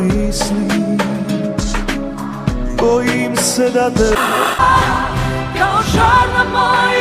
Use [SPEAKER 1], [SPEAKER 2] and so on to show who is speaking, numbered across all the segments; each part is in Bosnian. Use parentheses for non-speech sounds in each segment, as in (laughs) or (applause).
[SPEAKER 1] misli Bojim se da te
[SPEAKER 2] Kao žar na mojim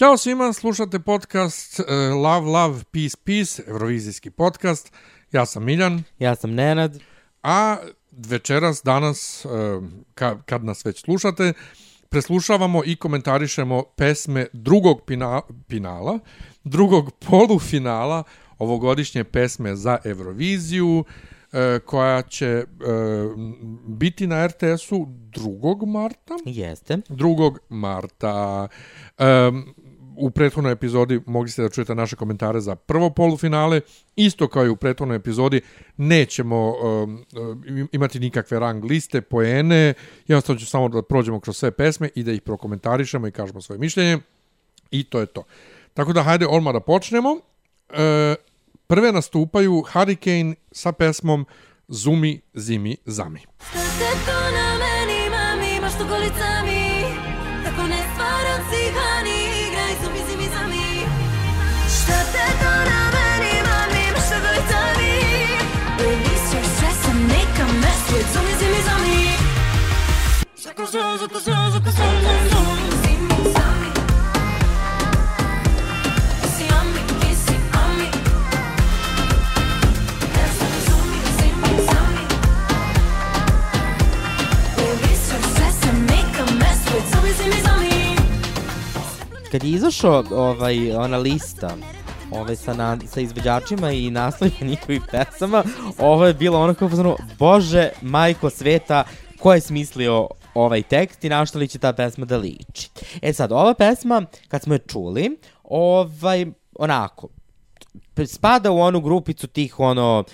[SPEAKER 3] Ćao svima, slušate podcast uh, Love, Love, Peace, Peace, Eurovizijski podcast. Ja sam Miljan,
[SPEAKER 4] Ja sam Nenad.
[SPEAKER 3] a večeras, danas, uh, ka, kad nas već slušate, preslušavamo i komentarišemo pesme drugog pina, pinala, drugog polufinala ovogodišnje pesme za Euroviziju, e, koja će e, biti na RTS-u 2. marta.
[SPEAKER 4] Jeste.
[SPEAKER 3] 2. marta. U prethodnoj epizodi mogli ste da čujete naše komentare za prvo polufinale. Isto kao i u prethodnoj epizodi nećemo um, um imati nikakve rang liste, poene. Jednostavno ću samo da prođemo kroz sve pesme i da ih prokomentarišemo i kažemo svoje mišljenje. I to je to. Tako da hajde odmah da počnemo. E, prve nastupaju Hurricane sa pesmom Zumi, zimi, zami.
[SPEAKER 2] Ste to na meni, mami, baš tu golicami
[SPEAKER 4] Kad je izašao ovaj, ona lista ovaj, sa, na, sa izvođačima i naslovima njihovih pesama, ovo je bilo ono kao pozvano, Bože, majko sveta, ko je smislio ovaj tekst i na što li će ta pesma da liči. E sad, ova pesma, kad smo je čuli, ovaj, onako, spada u onu grupicu tih, ono,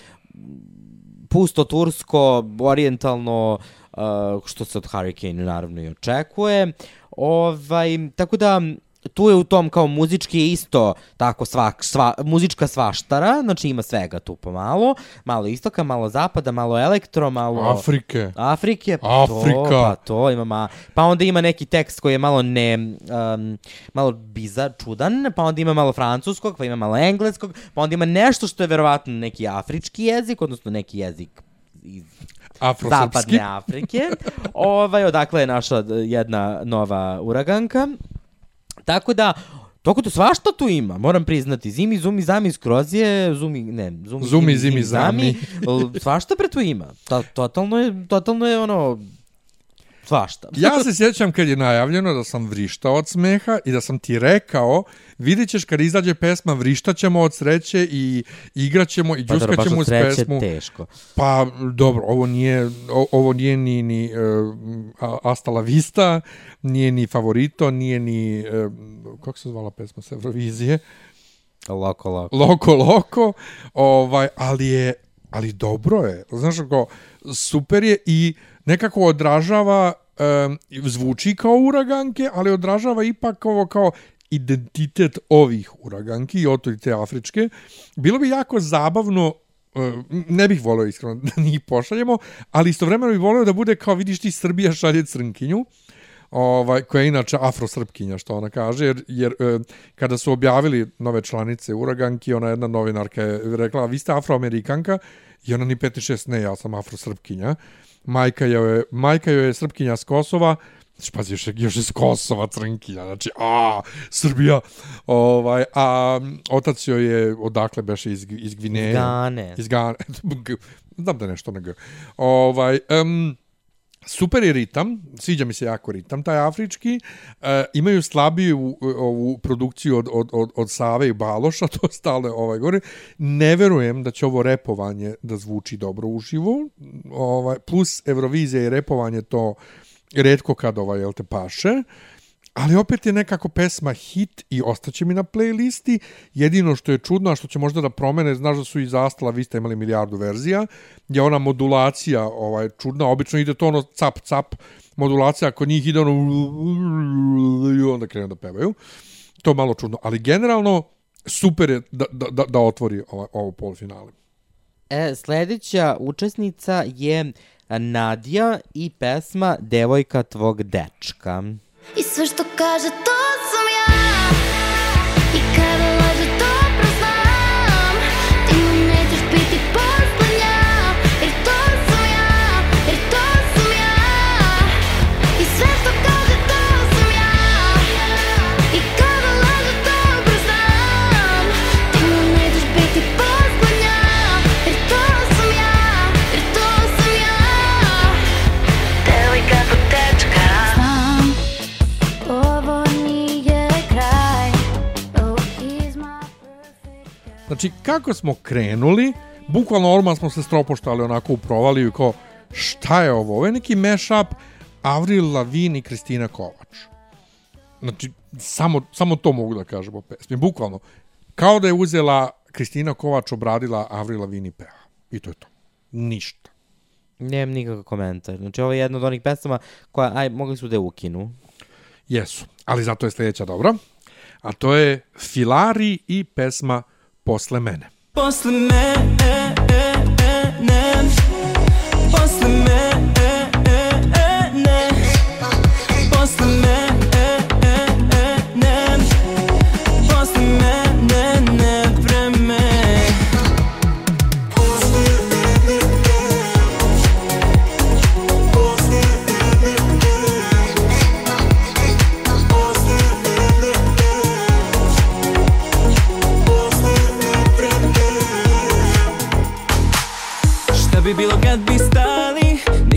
[SPEAKER 4] pusto tursko, orientalno, uh, što se od Hurricane naravno i očekuje. Ovaj, tako da, tu je u tom kao muzički isto tako sva, sva, muzička svaštara, znači ima svega tu pomalo, malo istoka, malo zapada, malo elektro, malo...
[SPEAKER 3] Afrike.
[SPEAKER 4] Afrike,
[SPEAKER 3] Afrika.
[SPEAKER 4] to, pa to ima ma... Pa onda ima neki tekst koji je malo ne... Um, malo bizar, čudan, pa onda ima malo francuskog, pa ima malo engleskog, pa onda ima nešto što je verovatno neki afrički jezik, odnosno neki jezik iz zapadne Afrike. ovaj, odakle je naša jedna nova uraganka. Tako da, Toko to svašta tu ima, moram priznati. Zimi, zumi, zami, skroz je, zumi, ne, zumi,
[SPEAKER 3] Zumi, zimi, zami.
[SPEAKER 4] L- svašta pre tu ima. To, totalno je, totalno je ono, svašta.
[SPEAKER 3] Ja se sjećam kad je najavljeno da sam vrištao od smeha i da sam ti rekao, vidit ćeš kad izađe pesma vrištaćemo od sreće i igraćemo i
[SPEAKER 4] Pa dobro,
[SPEAKER 3] džuskaćemo uz pesmu.
[SPEAKER 4] teško.
[SPEAKER 3] Pa dobro, ovo nije, o, ovo nije ni, ni uh, Asta la Vista, nije ni Favorito, nije ni, uh, kako se zvala pesma s Eurovizije?
[SPEAKER 4] Loko, loko.
[SPEAKER 3] Loko, loko, ovaj, ali je, ali dobro je, znaš kako, super je i nekako odražava, um, zvuči kao uraganke, ali odražava ipak ovo kao identitet ovih uraganki i oto i te afričke. Bilo bi jako zabavno ne bih volio iskreno da (laughs) njih pošaljemo, ali istovremeno bih volio da bude kao vidiš ti Srbija šalje crnkinju, ovaj, koja je inače afrosrpkinja, što ona kaže, jer, jer e, kada su objavili nove članice Uraganki, ona jedna novinarka je rekla, vi ste afroamerikanka, i ona ni 5 6, ne, ja sam afrosrpkinja. Majka joj je, majka joj je srpkinja s Kosova, Znači, pazi, još, još je s Kosova crnkinja, znači, a, Srbija, ovaj, a otac joj je, odakle beše, iz, iz Gvineje.
[SPEAKER 4] Gane.
[SPEAKER 3] Iz Gane. (laughs) Znam da nešto nego. Ovaj, um, super je ritam, sviđa mi se jako ritam, taj afrički. E, imaju slabiju e, ovu produkciju od, od, od, od Save i Baloša, (laughs) to stale ovaj gore. Ne verujem da će ovo repovanje da zvuči dobro uživo. Ovaj, plus Eurovizija i repovanje to redko kad ovaj, jel te paše ali opet je nekako pesma hit i ostaće mi na playlisti. Jedino što je čudno, a što će možda da promene, znaš da su i zastala, vi ste imali milijardu verzija, je ona modulacija ovaj, čudna, obično ide to ono cap, cap, modulacija, ako njih ide ono i onda krenu da pevaju. To je malo čudno, ali generalno super je da, da, da, da otvori ovo, ovo polufinale.
[SPEAKER 4] E, sljedeća učesnica je Nadija i pesma Devojka tvog dečka.
[SPEAKER 2] И също кажа, то съм я е
[SPEAKER 3] Znači, kako smo krenuli, bukvalno odmah smo se stropoštali onako u provaliju kao, šta je ovo? Ovo je neki mashup Avril Lavigne i Kristina Kovač. Znači, samo, samo to mogu da kažem o pesmi. Bukvalno, kao da je uzela Kristina Kovač obradila Avril Lavigne i peva. I to je to. Ništa.
[SPEAKER 4] Nemam nikakav komentar. Znači, ovo je jedna od onih pesama koja, aj, mogli su da je ukinu.
[SPEAKER 3] Jesu. Ali zato je sljedeća dobra. A to je Filari i pesma Posle mene.
[SPEAKER 5] Posle mene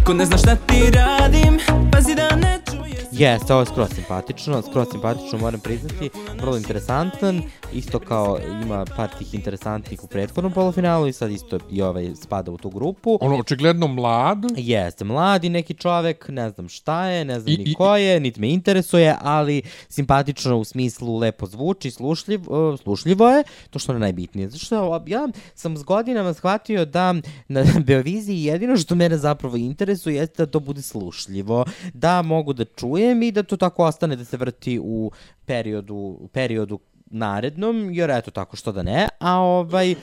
[SPEAKER 5] stali ne zna šta ti radim. Pazi da ne
[SPEAKER 4] Jeste, ovo je skroz simpatično, skroz simpatično moram priznati, vrlo interesantan, isto kao ima par tih interesantnih u prethodnom polufinalu i sad isto i ovaj spada u tu grupu.
[SPEAKER 3] Ono, očigledno mlad,
[SPEAKER 4] Jeste, mladi neki čovek, ne znam šta je, ne znam
[SPEAKER 3] I-
[SPEAKER 4] ni ko je, niti me interesuje, ali simpatično u smislu lepo zvuči, slušljiv, uh, slušljivo je, to što je najbitnije. Zato što ja sam s godinama shvatio da na (laughs) Beoviziji jedino što mene zapravo interesuje jeste da to bude slušljivo, da mogu da čujem i da to tako ostane da se vrti u periodu, u periodu narednom, jer eto tako što da ne, a ovaj,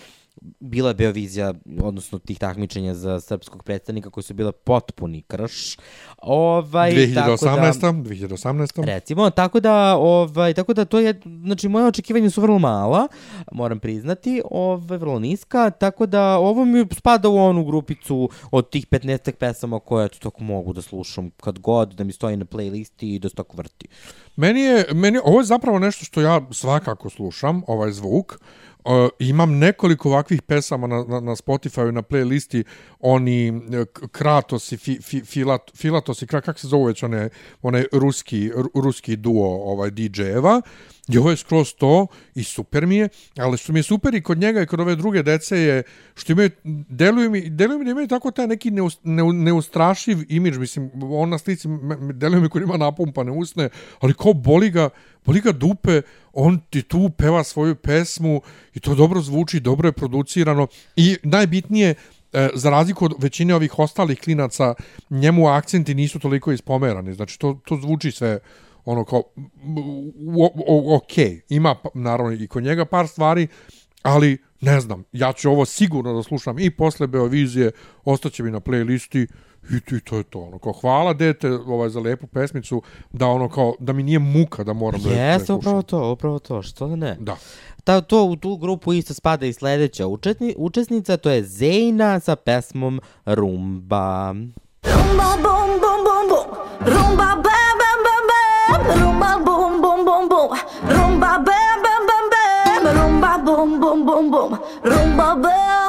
[SPEAKER 4] bila je Beovizija, odnosno tih takmičenja za srpskog predstavnika koji su bile potpuni krš. Ovaj, tako da,
[SPEAKER 3] 2018. 2018.
[SPEAKER 4] Recimo, tako da, ovaj, tako da to je, znači moje očekivanja su vrlo mala, moram priznati, ovaj, vrlo niska, tako da ovo mi spada u onu grupicu od tih 15 pesama koje eto tako mogu da slušam kad god, da mi stoji na playlisti i da se tako vrti.
[SPEAKER 3] Meni je, meni, ovo je zapravo nešto što ja svakako slušam, ovaj zvuk. Uh, imam nekoliko ovakvih pesama na, na, na Spotify, na playlisti, oni e, Kratos i fi, fi, Filat, Filatos i Kra- kak se zove već one, one ruski, ruski duo ovaj DJ-eva. I ovo je skroz to i super mi je, ali što mi je super i kod njega i kod ove druge dece je što imaju, deluju mi, deluju mi da imaju tako taj neki neus, ne, neustrašiv imidž, mislim, on na slici deluju deluje mi kod ima napumpane usne, ali ko boli ga, boli ga dupe, on ti tu peva svoju pesmu i to dobro zvuči, dobro je producirano i najbitnije, e, za razliku od većine ovih ostalih klinaca, njemu akcenti nisu toliko ispomerani, znači to, to zvuči sve ono kao, o, o, ok, ima naravno i kod njega par stvari, ali ne znam, ja ću ovo sigurno da slušam i posle Beovizije, ostaće mi na playlisti i, to- i to je to. Ono, kao, hvala dete ovaj, za lepu pesmicu, da ono kao, da mi nije muka da moram da, je- da je
[SPEAKER 4] Jeste, upravo to, upravo to, što da ne.
[SPEAKER 3] Da.
[SPEAKER 4] Ta, to u tu grupu isto spada i sledeća učesni, učesnica, to je Zejna sa pesmom Rumba.
[SPEAKER 2] Rumba bum bum bum bum Rumba bam bam bam bam Rumba bum bum bum bum Rumba bam bam bam bam Rumba bum bum bum bum Rumba bam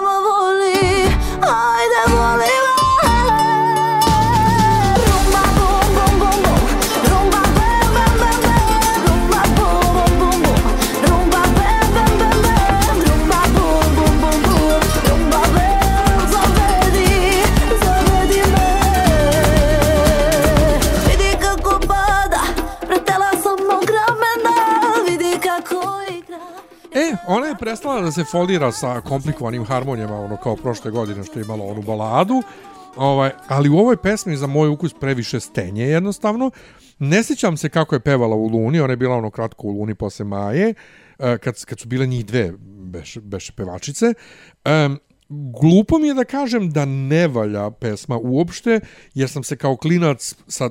[SPEAKER 3] prestala da se folira sa komplikovanim harmonijama, ono kao prošle godine što je imalo onu baladu, ovaj, ali u ovoj pesmi za moj ukus previše stenje jednostavno. Ne sjećam se kako je pevala u Luni, ona je bila ono kratko u Luni posle Maje, eh, kad, kad su bile njih dve beše, beše pevačice. Um, glupo mi je da kažem da ne valja pesma uopšte, jer sam se kao klinac sa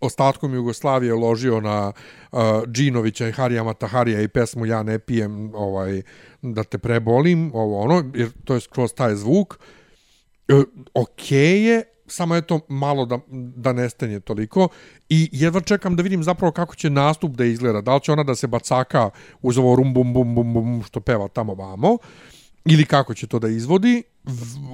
[SPEAKER 3] ostatkom Jugoslavije ložio na uh, Džinovića i Harija Mataharija i pesmu Ja ne pijem ovaj, da te prebolim, ovo ono, jer to je skroz taj zvuk. E, Okej okay je, samo je to malo da, da nestanje toliko i jedva čekam da vidim zapravo kako će nastup da izgleda. Da li će ona da se bacaka uz ovo rum bum bum bum bum što peva tamo vamo ili kako će to da izvodi.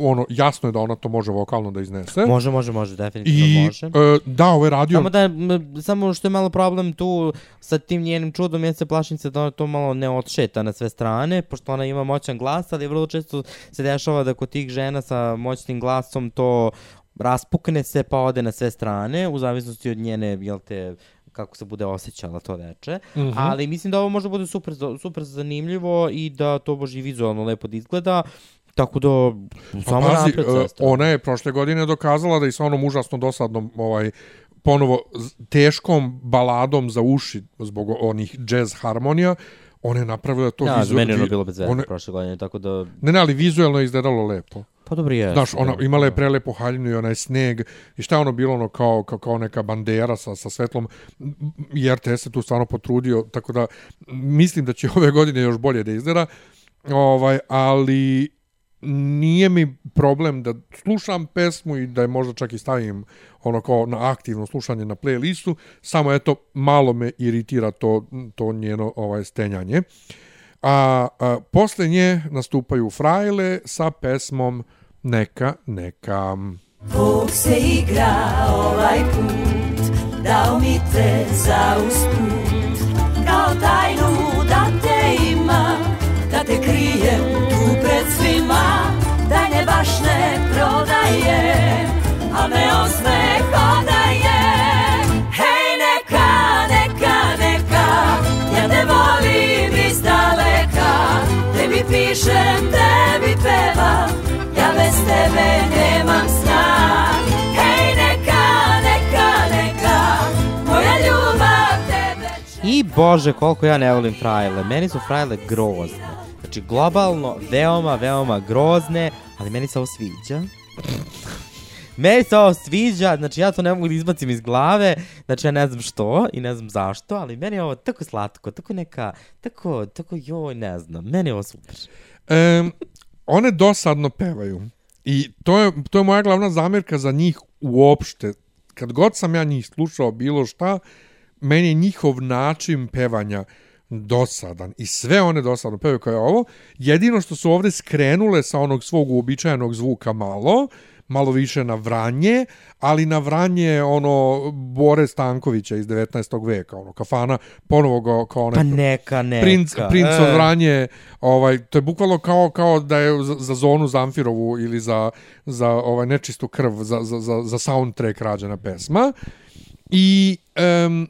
[SPEAKER 3] Ono, jasno je da ona to može vokalno da iznese.
[SPEAKER 4] Može, može, može, definitivno
[SPEAKER 3] I
[SPEAKER 4] može.
[SPEAKER 3] e, da, ovo je radio...
[SPEAKER 4] Samo da, m, samo što je malo problem tu sa tim njenim čudom, ja se plašim se da ona to malo ne odšeta na sve strane, pošto ona ima moćan glas, ali vrlo često se dešava da kod tih žena sa moćnim glasom to raspukne se pa ode na sve strane, u zavisnosti od njene, jel te, kako se bude osjećala to veče. Mm
[SPEAKER 3] Mhm.
[SPEAKER 4] -hmm. Ali mislim da ovo može bude super, super zanimljivo i da to može i vizualno lepo da izgleda. Tako da, samo
[SPEAKER 3] Pa pazi,
[SPEAKER 4] napred
[SPEAKER 3] e,
[SPEAKER 4] sestra.
[SPEAKER 3] ona je prošle godine dokazala da i sa onom užasno dosadnom ovaj ponovo teškom baladom za uši zbog onih jazz harmonija, ona je napravila to
[SPEAKER 4] Ja, za meni je ono bilo bez veze
[SPEAKER 3] one-
[SPEAKER 4] prošle godine, tako da...
[SPEAKER 3] Ne, ne, ali vizuelno je izgledalo lepo.
[SPEAKER 4] Pa dobro je.
[SPEAKER 3] Znaš, ona imala je prelepu haljinu i onaj sneg i šta je ono bilo ono kao, kao, kao neka bandera sa, sa svetlom i RTS se tu stvarno potrudio, tako da mislim da će (laughs) ove godine još bolje da izgleda, ovaj, ali nije mi problem da slušam pesmu i da je možda čak i stavim ono kao na aktivno slušanje na playlistu, samo eto malo me iritira to, to njeno ovaj stenjanje. A, a posle nje nastupaju Frajle sa pesmom Neka, neka.
[SPEAKER 2] Bog se igra ovaj put, dao mi te za usput, kao tajnu da te ima, da te krijem baš ne prodaje, a me osme hodaje. Hej, neka, neka, neka, ja te volim iz daleka, tebi pišem, tebi pevam, ja bez tebe nemam sna. Hej, neka, neka, neka, moja ljubav tebe čeka.
[SPEAKER 4] I bože, koliko ja ne volim frajle. Meni su frajle grozne. Znači, globalno, veoma, veoma grozne, ali meni se ovo sviđa. meni se ovo sviđa, znači ja to ne mogu da izbacim iz glave, znači ja ne znam što i ne znam zašto, ali meni je ovo tako slatko, tako neka, tako, tako joj, ne znam, meni je ovo super.
[SPEAKER 3] Um, one dosadno pevaju. I to je, to je moja glavna zamjerka za njih uopšte. Kad god sam ja njih slušao bilo šta, meni je njihov način pevanja dosadan. I sve one dosadno pevaju kao je ovo. Jedino što su ovde skrenule sa onog svog uobičajenog zvuka malo, malo više na vranje, ali na vranje ono Bore Stankovića iz 19. veka, ono kafana, ponovo ga kao onaj
[SPEAKER 4] Pa neka, neka.
[SPEAKER 3] princ, princ
[SPEAKER 4] e.
[SPEAKER 3] od Vranje, ovaj, to je bukvalno kao, kao da je za, za zonu Zamfirovu ili za, za ovaj nečistu krv, za, za, za, za soundtrack rađena pesma. I um,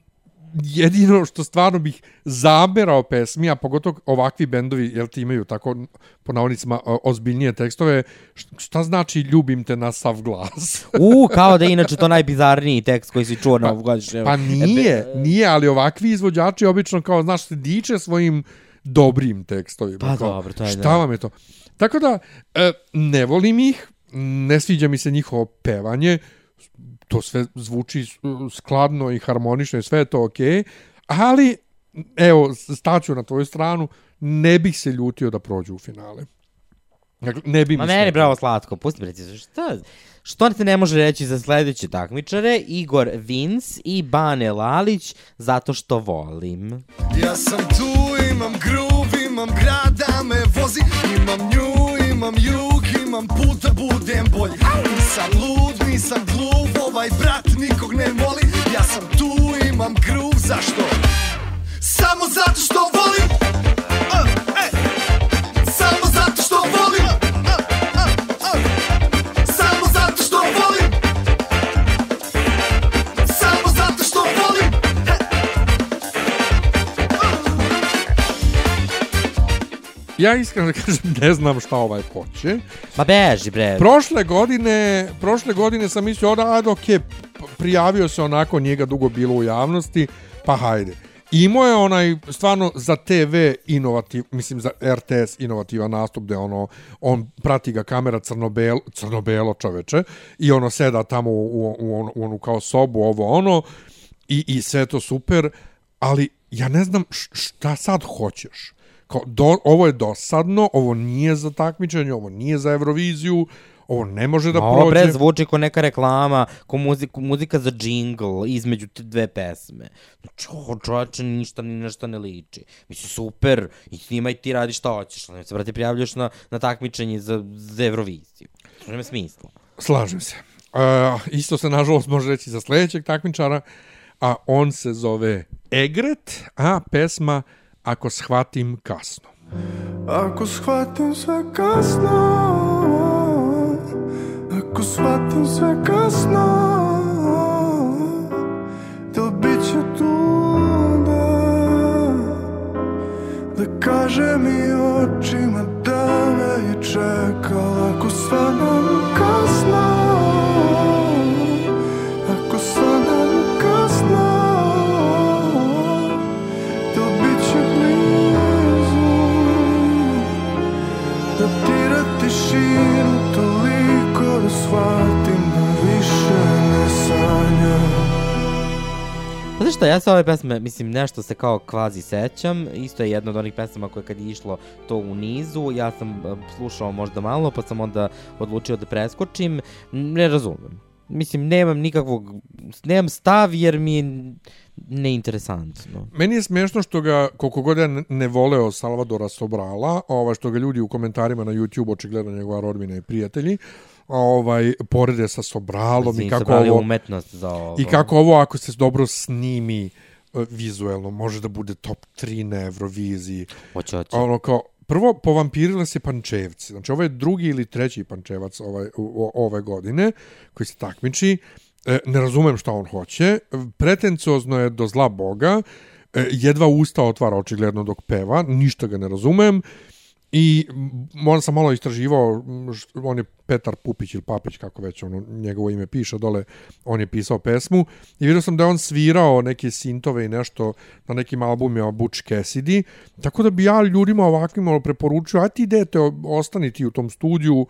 [SPEAKER 3] jedino što stvarno bih zaberao pesmi, a pogotovo ovakvi bendovi, jel ti imaju tako po navodnicima ozbiljnije tekstove, šta znači ljubim te na sav glas? (laughs)
[SPEAKER 4] U, kao da je inače to najbizarniji tekst koji si čuo na ovogodišnjem.
[SPEAKER 3] Pa nije, nije, ali ovakvi izvođači obično kao, znaš, se diče svojim dobrim tekstovima.
[SPEAKER 4] Pa
[SPEAKER 3] kao,
[SPEAKER 4] dobro, to je
[SPEAKER 3] Šta
[SPEAKER 4] da.
[SPEAKER 3] vam je to? Tako da, e, ne volim ih, ne sviđa mi se njihovo pevanje, to sve zvuči skladno i harmonično i sve je to okej, ali, evo, staću na tvoju stranu, ne bih se ljutio da prođu u finale. Dakle, ne bi
[SPEAKER 4] Ma meni bravo slatko, pusti me reci, šta, što ti ne može reći za sledeće takmičare? Igor Vince i Bane Lalić, zato što volim.
[SPEAKER 6] Ja sam tu, imam groove, imam grad da me imam put da budem bolji. Nisam lud, nisam gluv, ovaj brat nikog ne voli. Ja sam tu, imam groove, zašto? Samo zato što volim.
[SPEAKER 3] Ja iskreno (laughs) kažem ne znam šta ovaj hoće.
[SPEAKER 4] Ma beži, bre.
[SPEAKER 3] Prošle godine, prošle godine sam mislio, da, ajde, okej, prijavio se onako, njega dugo bilo u javnosti, pa hajde. Imao je onaj stvarno za TV inovativ, mislim za RTS inovativan nastup gde ono on prati ga kamera crnobelo, crnobelo čoveče i ono seda tamo u, u, u, onu, u onu kao sobu ovo ono i, i sve to super, ali ja ne znam šta sad hoćeš. Kao, do, ovo je dosadno, ovo nije za takmičenje, ovo nije za Euroviziju, ovo ne može da
[SPEAKER 4] Ovo
[SPEAKER 3] prođe.
[SPEAKER 4] bre zvuči ko neka reklama, ko muziku, muzika za džingl između te dve pesme. Čo, čovječe, ništa ni nešto ne liči. Mislim, super, i snimaj ti radi šta hoćeš, ali se, brate, prijavljaš na, na takmičenje za, za Euroviziju. To nema smisla.
[SPEAKER 3] Slažem se. Uh, isto se, nažalost, može reći za sljedećeg takmičara, a on se zove Egret, a pesma Ako shvatim kasno.
[SPEAKER 1] Ako shvatim sve kasno Ako shvatim sve kasno to bit će tu da Da kaže mi očima da me je čekala Ako shvatim kasno
[SPEAKER 4] Pa znaš šta, ja se ove pesme, mislim, nešto se kao kvazi sećam, isto je jedna od onih pesama koje kad je išlo to u nizu, ja sam e, slušao možda malo, pa sam onda odlučio da preskočim, ne razumem. Mislim, nemam nikakvog, nemam stav jer mi je neinteresantno.
[SPEAKER 3] Meni je smiješno što ga, koliko god ja ne- voleo Salvadora Sobrala, ova, što ga ljudi u komentarima na YouTube, očigledno njegova rodbina i prijatelji, ovaj, porede sa Sobralom i
[SPEAKER 4] Mislim,
[SPEAKER 3] kako ovo...
[SPEAKER 4] umetnost za ovo.
[SPEAKER 3] I kako ovo, ako se dobro snimi e, vizuelno, može da bude top 3 na Euroviziji.
[SPEAKER 4] Hoće, hoće.
[SPEAKER 3] Ono kao, prvo, povampirile se pančevci. Znači, ovo je drugi ili treći pančevac ovaj, ove godine koji se takmiči. E, ne razumem šta on hoće. Pretenciozno je do zla boga. E, jedva usta otvara očigledno dok peva. Ništa ga ne razumem. I on sam malo istraživao, on je Petar Pupić ili Papić, kako već ono, njegovo ime piše dole, on je pisao pesmu i vidio sam da je on svirao neke sintove i nešto na nekim albumima Butch Cassidy, tako da bi ja ljudima ovakvim malo preporučio, a ti idete, ostani ti u tom studiju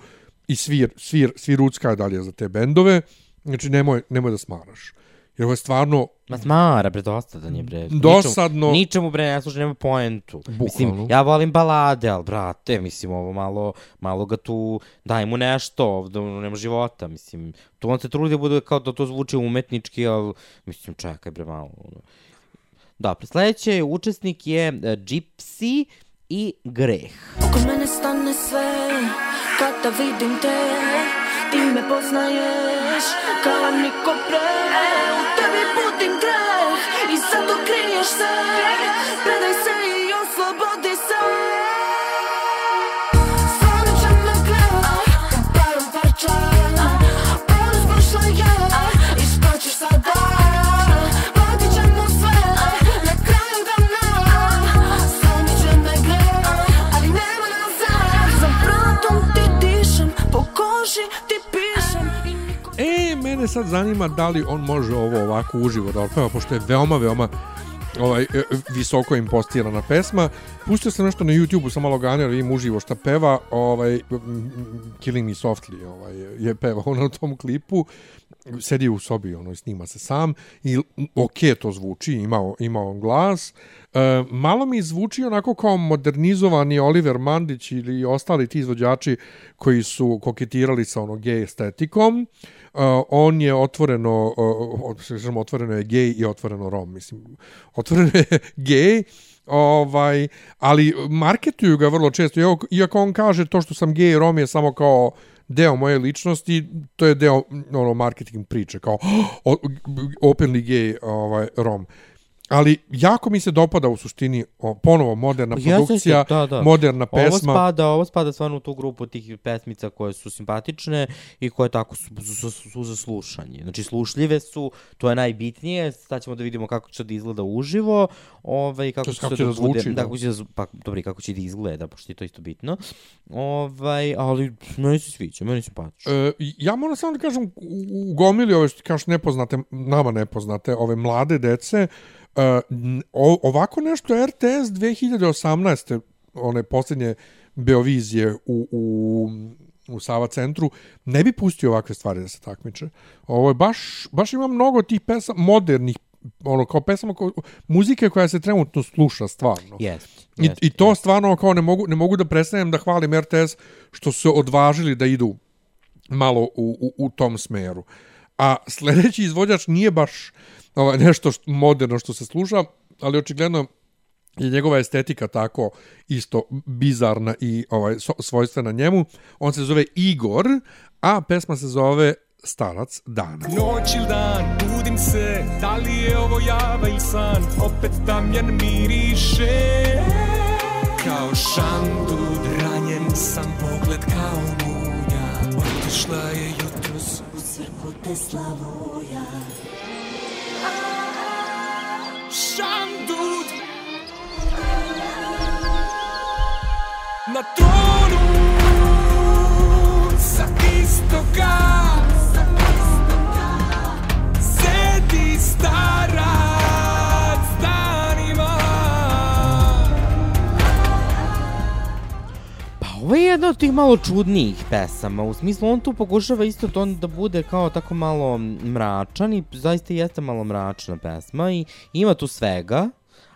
[SPEAKER 3] i svir, svir, sviruckaj dalje za te bendove, znači nemoj, nemoj da smaraš. Jer ovo je stvarno
[SPEAKER 4] Ma smara, bre, dosadan je, bre.
[SPEAKER 3] Dosadno.
[SPEAKER 4] Ničemu, ničemu bre, ne slušaj, nema poentu.
[SPEAKER 3] Bukvalno.
[SPEAKER 4] Mislim, ja volim balade, ali, brate, mislim, ovo malo, malo ga tu, daj mu nešto, ovdje ono, nema života, mislim. Tu on se trudi da bude kao da to zvuči umetnički, ali, mislim, čekaj, bre, malo. ono. Dobro, sljedeći učesnik je uh, Gypsy i Greh.
[SPEAKER 2] Oko mene stane sve Kada vidim te Ti me poznaješ Kao niko pre. U tebi budim greh I zato kriješ se Predaj se i oslobodi se
[SPEAKER 3] mene sad zanima da li on može ovo ovako uživo da otpeva, pošto je veoma, veoma ovaj, e, visoko impostirana pesma. Pustio sam nešto na YouTube-u, sam malo ganio, vidim uživo šta peva, ovaj, Killing Me Softly ovaj, je pevao na tom klipu, sedi u sobi, ono, i snima se sam, i ok, to zvuči, imao, ima on glas. E, malo mi zvuči onako kao modernizovani Oliver Mandić ili ostali ti izvođači koji su koketirali sa ono gej estetikom. E, on je otvoreno, e, kažemo, otvoreno je gej i otvoreno rom, mislim, otvoreno je (laughs) gej, ovaj, ali marketuju ga vrlo često, iako, on kaže to što sam gej i rom je samo kao deo moje ličnosti, to je deo ono marketing priče, kao oh, openly gay ovaj, rom ali jako mi se dopada u suštini o, ponovo moderna
[SPEAKER 4] Jeste,
[SPEAKER 3] produkcija,
[SPEAKER 4] da, da.
[SPEAKER 3] moderna
[SPEAKER 4] Ovo
[SPEAKER 3] pesma.
[SPEAKER 4] spada, ovo spada stvarno u tu grupu tih pesmica koje su simpatične i koje tako su, su, su, su za slušanje. Znači, slušljive su, to je najbitnije, sad ćemo da vidimo kako će da izgleda uživo, ovaj, kako, će,
[SPEAKER 3] jest kako će da
[SPEAKER 4] bude,
[SPEAKER 3] zvuči,
[SPEAKER 4] da,
[SPEAKER 3] da.
[SPEAKER 4] kako će da, pa, dobro, kako će da izgleda, pošto je to isto bitno. Ovaj, ali meni se sviđa, meni se simpatično.
[SPEAKER 3] E, ja moram samo da kažem, u, u gomili ove što ti kažeš nepoznate, nama nepoznate, ove mlade dece, o, ovako nešto RTS 2018. one posljednje Beovizije u, u, u Sava centru, ne bi pustio ovakve stvari da se takmiče. Ovo je baš, baš ima mnogo tih pesama, modernih, ono, kao pesama, ko, muzike koja se trenutno sluša stvarno.
[SPEAKER 4] Jest,
[SPEAKER 3] I,
[SPEAKER 4] jest,
[SPEAKER 3] I to stvarno kao ne mogu, ne mogu da prestanem da hvalim RTS što su se odvažili da idu malo u, u, u tom smeru. A sljedeći izvođač nije baš ovaj, nešto što, moderno što se sluša, ali očigledno je njegova estetika tako isto bizarna i ovaj svojstvena njemu. On se zove Igor, a pesma se zove Starac dana.
[SPEAKER 7] Noć ili dan, budim se, da li je ovo java ili san, opet tamjan miriše. Kao šandud, ranjen sam pogled kao munja, otišla je crkvu te slavuja. Šandud! Na tronu sa istoka Sedi
[SPEAKER 4] stara ovo je jedna od tih malo čudnijih pesama, u smislu on tu pokušava isto to da bude kao tako malo mračan i zaista jeste malo mračna pesma i ima tu svega,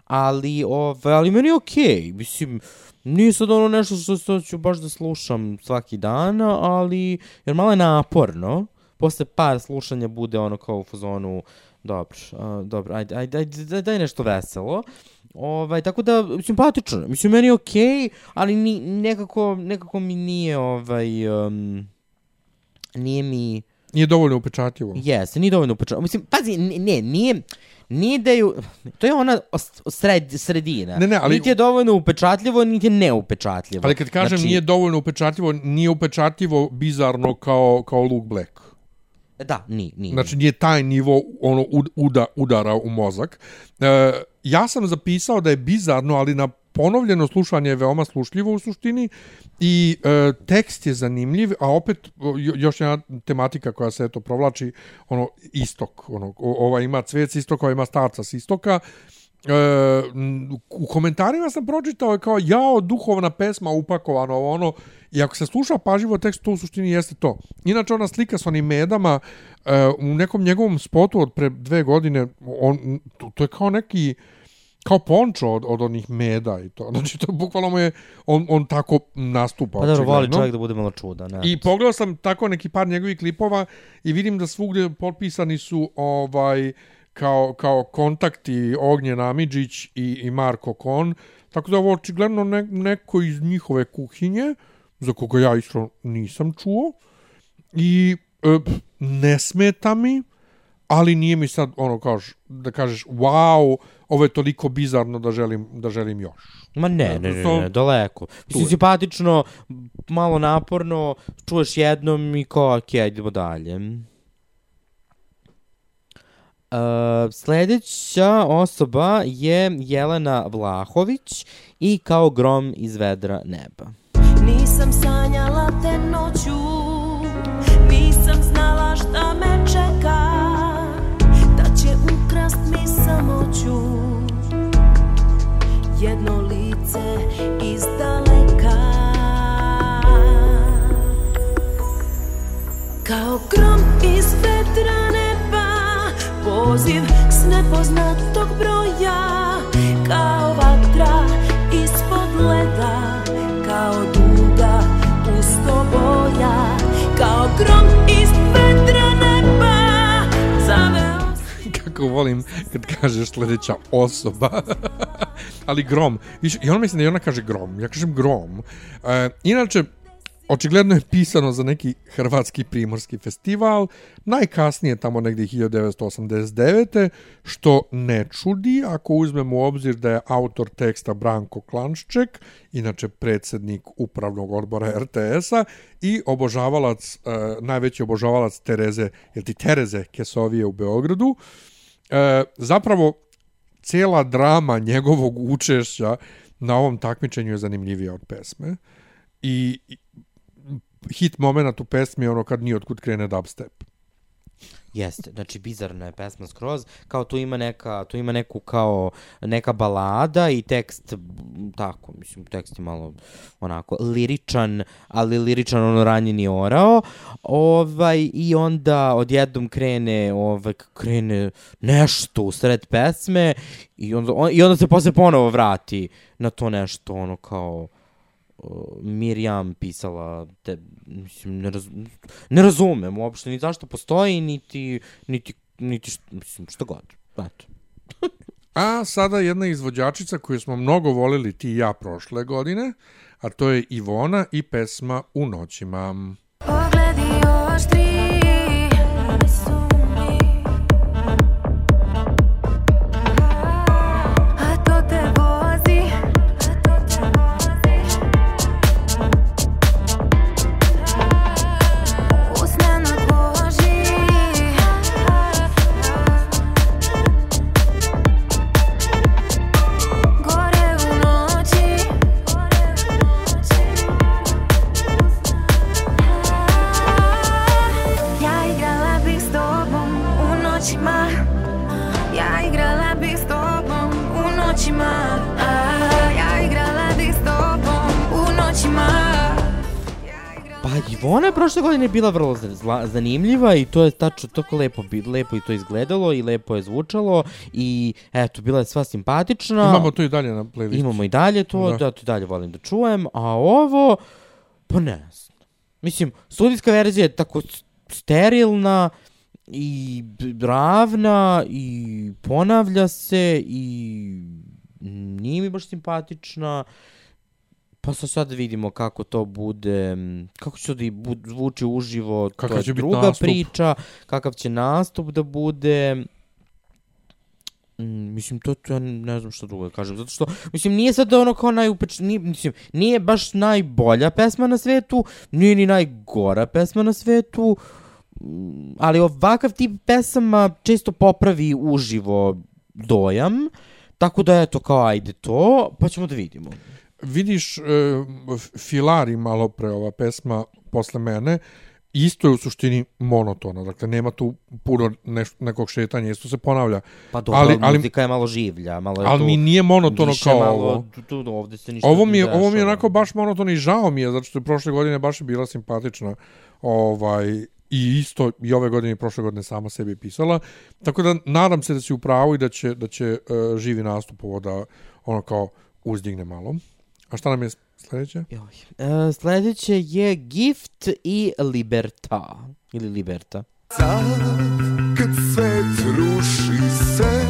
[SPEAKER 4] ali, ove, ali meni je okej, okay. mislim, nije sad ono nešto što, što ću baš da slušam svaki dan, ali, jer malo je naporno, posle par slušanja bude ono kao u fazonu, dobro, a, dobro, ajde, ajde, ajde, daj, daj nešto veselo. Ovaj, tako da, simpatično. Mislim, meni je okej, okay, ali ni, nekako, nekako mi nije, ovaj, um, nije mi,
[SPEAKER 3] Nije dovoljno upečatljivo.
[SPEAKER 4] jeste, nije dovoljno upečatljivo. Mislim, pazi, ne, nije, nije da ju, to je ona sred, sredina.
[SPEAKER 3] Ne, ne, ali-
[SPEAKER 4] Niti je dovoljno upečatljivo, niti je neupečatljivo.
[SPEAKER 3] Ali kad kažem
[SPEAKER 4] Znači,
[SPEAKER 3] nije dovoljno upečatljivo, nije upečatljivo bizarno kao, kao Luke Black.
[SPEAKER 4] Da, nije, nije.
[SPEAKER 3] Znači nije taj nivo ono ud- uda, udara u mozak. E, ja sam zapisao da je bizarno, ali na ponovljeno slušanje je veoma slušljivo u suštini i e, tekst je zanimljiv, a opet još jedna tematika koja se eto provlači, ono istok, ono ova ima cvet s istoka, ova ima starca s istoka. E, u komentarima sam pročitao je kao jao duhovna pesma upakovano ovo, ono i ako se sluša pažljivo tekst to u suštini jeste to. Inače ona slika s onim medama e, u nekom njegovom spotu od pre dve godine on, to, to je kao neki kao pončo od, od onih meda i to. (laughs) Znači to bukvalno mu je on, on tako nastupa.
[SPEAKER 4] Pa dobro, voli čovjek da bude malo čudan. Ne?
[SPEAKER 3] I pogledao sam tako neki par njegovih klipova i vidim da svugdje potpisani su ovaj kao, kao kontakti Ognjen Amidžić i, i Marko Kon. Tako da ovo očigledno ne, neko iz njihove kuhinje, za koga ja isto nisam čuo. I e, ne smeta mi, ali nije mi sad ono kaž, da kažeš wow, ovo je toliko bizarno da želim, da želim još.
[SPEAKER 4] Ma ne, ne, ne,
[SPEAKER 3] To-
[SPEAKER 4] ne, daleko. Mislim,
[SPEAKER 3] je.
[SPEAKER 4] simpatično, malo naporno, čuješ jednom i kao, ok, idemo dalje. Uh, sljedeća osoba je Jelena Vlahović i kao grom iz vedra neba.
[SPEAKER 2] Nisam sanjala te noću Nisam znala šta me čeka strast mi samoću Jedno lice iz daleka. Kao grom iz vetra neba Poziv s nepoznatog broja. Kao vatra ispod leda Kao duga pusto boja. Kao grom iz
[SPEAKER 3] kako volim kad kažeš sljedeća osoba. (laughs) Ali grom. I ona mislim da i ona kaže grom. Ja kažem grom. E, inače, očigledno je pisano za neki hrvatski primorski festival, najkasnije tamo negdje 1989. što ne čudi ako uzmemo u obzir da je autor teksta Branko Klanšček, inače predsjednik upravnog odbora RTS-a i obožavalac, e, najveći obožavalac Tereze, jel ti Tereze Kesovije u Beogradu. E, e, zapravo, cijela drama njegovog učešća na ovom takmičenju je zanimljivija od pesme. I i hit moment u pesmi je ono kad nije otkud krene dubstep.
[SPEAKER 4] Jeste, znači bizarna je pesma skroz, kao tu ima neka, tu ima neku kao neka balada i tekst tako, mislim tekst je malo onako liričan, ali liričan ono ranjeni orao. Ovaj i onda odjednom krene, ovaj krene nešto u sred pesme i onda on, i onda se posle ponovo vrati na to nešto ono kao Mirjam pisala te, mislim, ne, raz, ne razumem uopšte ni zašto postoji, niti, niti, niti što, mislim, što god. Eto. (laughs)
[SPEAKER 3] A sada jedna izvođačica koju smo mnogo volili ti i ja prošle godine, a to je Ivona i pesma U noćima.
[SPEAKER 2] Pogledi oštri
[SPEAKER 4] prošle godine bila vrlo zanimljiva i to je tačno tako lepo, lepo i to izgledalo i lepo je zvučalo i eto, bila je sva simpatična.
[SPEAKER 3] Imamo to i dalje na playlistu.
[SPEAKER 4] Imamo i dalje to,
[SPEAKER 3] Da.
[SPEAKER 4] da. to i dalje volim da čujem, a ovo, pa ne znam. Mislim, studijska verzija je tako sterilna i ravna i ponavlja se i nije mi baš simpatična. Pa sad sad vidimo kako to bude, kako će to da bu- zvuči uživo,
[SPEAKER 3] Kakav
[SPEAKER 4] to je druga
[SPEAKER 3] nastup.
[SPEAKER 4] priča, kakav će nastup da bude. Mm, mislim, to, to ja ne znam što drugo da kažem, zato što, mislim, nije sad ono kao najupeč, nije, mislim, nije baš najbolja pesma na svetu, nije ni najgora pesma na svetu, ali ovakav tip pesama često popravi uživo dojam, tako da eto kao ajde to, pa ćemo da vidimo.
[SPEAKER 3] Vidiš, e, filari malo pre ova pesma posle mene, isto je u suštini monotona, dakle nema tu puno neš, nekog šetanja, isto se ponavlja.
[SPEAKER 4] Pa dobro,
[SPEAKER 3] Ali-
[SPEAKER 4] ali,
[SPEAKER 3] ali-
[SPEAKER 4] muzika je malo življa, malo je
[SPEAKER 3] Ali
[SPEAKER 4] tu
[SPEAKER 3] mi nije monotono kao
[SPEAKER 4] malo,
[SPEAKER 3] ovo.
[SPEAKER 4] Tu, tu, ovde se ništa
[SPEAKER 3] Ovo mi je, ovo mi je onako baš monotono i žao mi je, zato što je prošle godine baš je bila simpatična. Ovaj, I isto i ove godine i prošle godine sama sebi pisala. Tako da nadam se da si u pravu i da će, da će uh, živi nastup ovo da ono kao uzdigne malo. A šta nam je sljedeće?
[SPEAKER 4] Joj. E, sledeće je Gift i Liberta. Ili Liberta.
[SPEAKER 6] Sad kad svet ruši se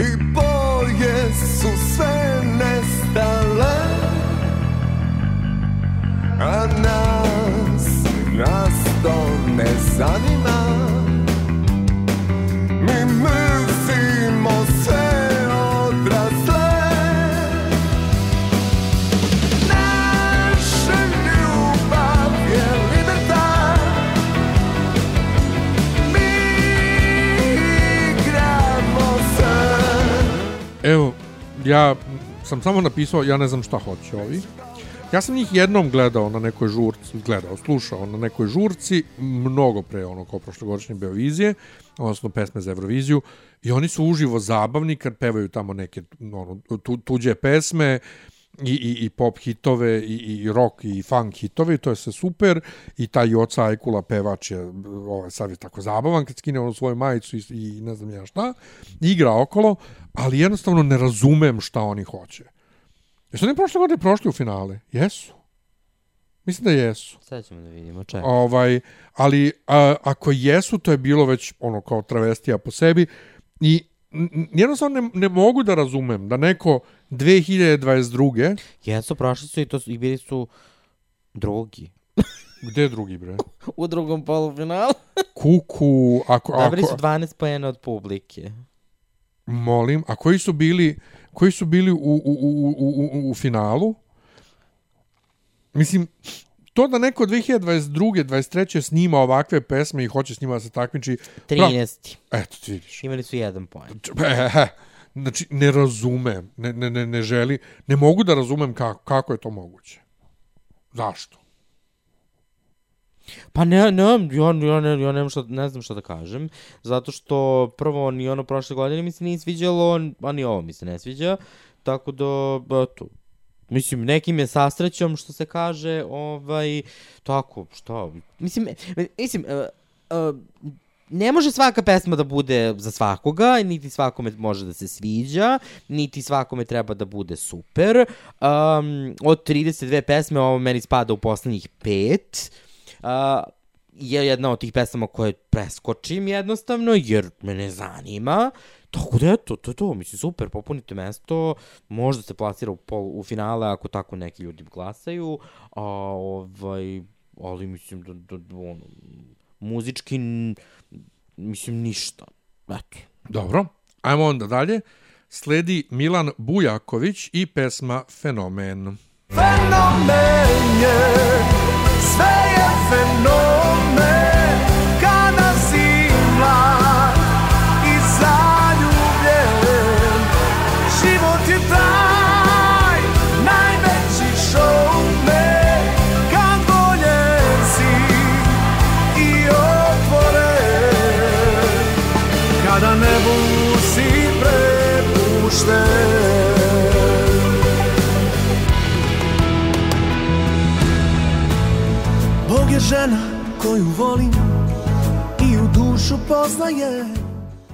[SPEAKER 6] I boje su sve nestale A nas, nas to ne zanima
[SPEAKER 3] ja sam samo napisao, ja ne znam šta hoće ovi. Ja sam njih jednom gledao na nekoj žurci, gledao, slušao na nekoj žurci, mnogo pre ono kao prošlogodišnje Beovizije, odnosno pesme za Euroviziju, i oni su uživo zabavni kad pevaju tamo neke ono, tu, tuđe pesme, i, i, i pop hitove, i, i rock, i funk hitove, to je sve super, i taj Joca Ajkula pevač je, ovaj, sad je tako zabavan, kad skine onu svoju majicu i, i ne znam ja šta, igra okolo, ali jednostavno ne razumem šta oni hoće. Jesu oni prošle godine prošli u finale? Jesu. Mislim da jesu.
[SPEAKER 4] Sad ćemo da vidimo, čekaj.
[SPEAKER 3] Ovaj, ali a, ako jesu, to je bilo već ono kao travestija po sebi i jednostavno ne, ne mogu da razumem da neko 2022.
[SPEAKER 4] Jesu, prošli su i to su, i bili su drugi. (laughs)
[SPEAKER 3] Gde drugi bre?
[SPEAKER 4] U drugom polufinalu. (laughs)
[SPEAKER 3] Kuku, ako,
[SPEAKER 4] Dobili su
[SPEAKER 3] ako,
[SPEAKER 4] 12 pojena od publike.
[SPEAKER 3] molim, a koji su bili, koji su bili u, u, u, u, u, u finalu? Mislim, to da neko 2022. 23. snima ovakve pesme i hoće s njima da se takmiči,
[SPEAKER 4] 13.
[SPEAKER 3] eto ti vidiš.
[SPEAKER 4] Imali su jedan.
[SPEAKER 3] Ehe, Znači, ne razumem, ne, ne, ne, ne želi, ne mogu da razumem kako, kako je to moguće. Zašto?
[SPEAKER 4] Pa ne, ne, ja, ja, ne, ja nemam šta, ne znam šta da kažem, zato što prvo ni ono prošle godine mi se nije sviđalo, a ni ovo mi se ne sviđa, tako da, eto, Mislim, nekim je sastrećom, što se kaže, ovaj, tako, šta, mislim, mislim, uh, uh, ne može svaka pesma da bude za svakoga, niti svakome može da se sviđa, niti svakome treba da bude super. Um, od 32 pesme ovo meni spada u poslednjih pet. Uh, je jedna od tih pesama koje preskočim jednostavno, jer me ne zanima. Tako da eto, to je to, mislim, super, popunite mesto, možda se plasira u, pol, u finale ako tako neki ljudi glasaju, a ovaj, ali mislim da, da, da ono, muzički, n- mislim, ništa. Eto.
[SPEAKER 3] Dobro, ajmo onda dalje. Sledi Milan Bujaković i pesma Fenomen.
[SPEAKER 6] Fenomen je, sve je fenomen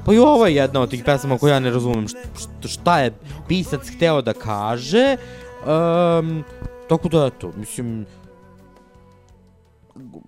[SPEAKER 4] Pa i ovo je jedna od tih pesama koju ja ne razumem šta, šta je pisac hteo da kaže. Um, tako da, eto, mislim...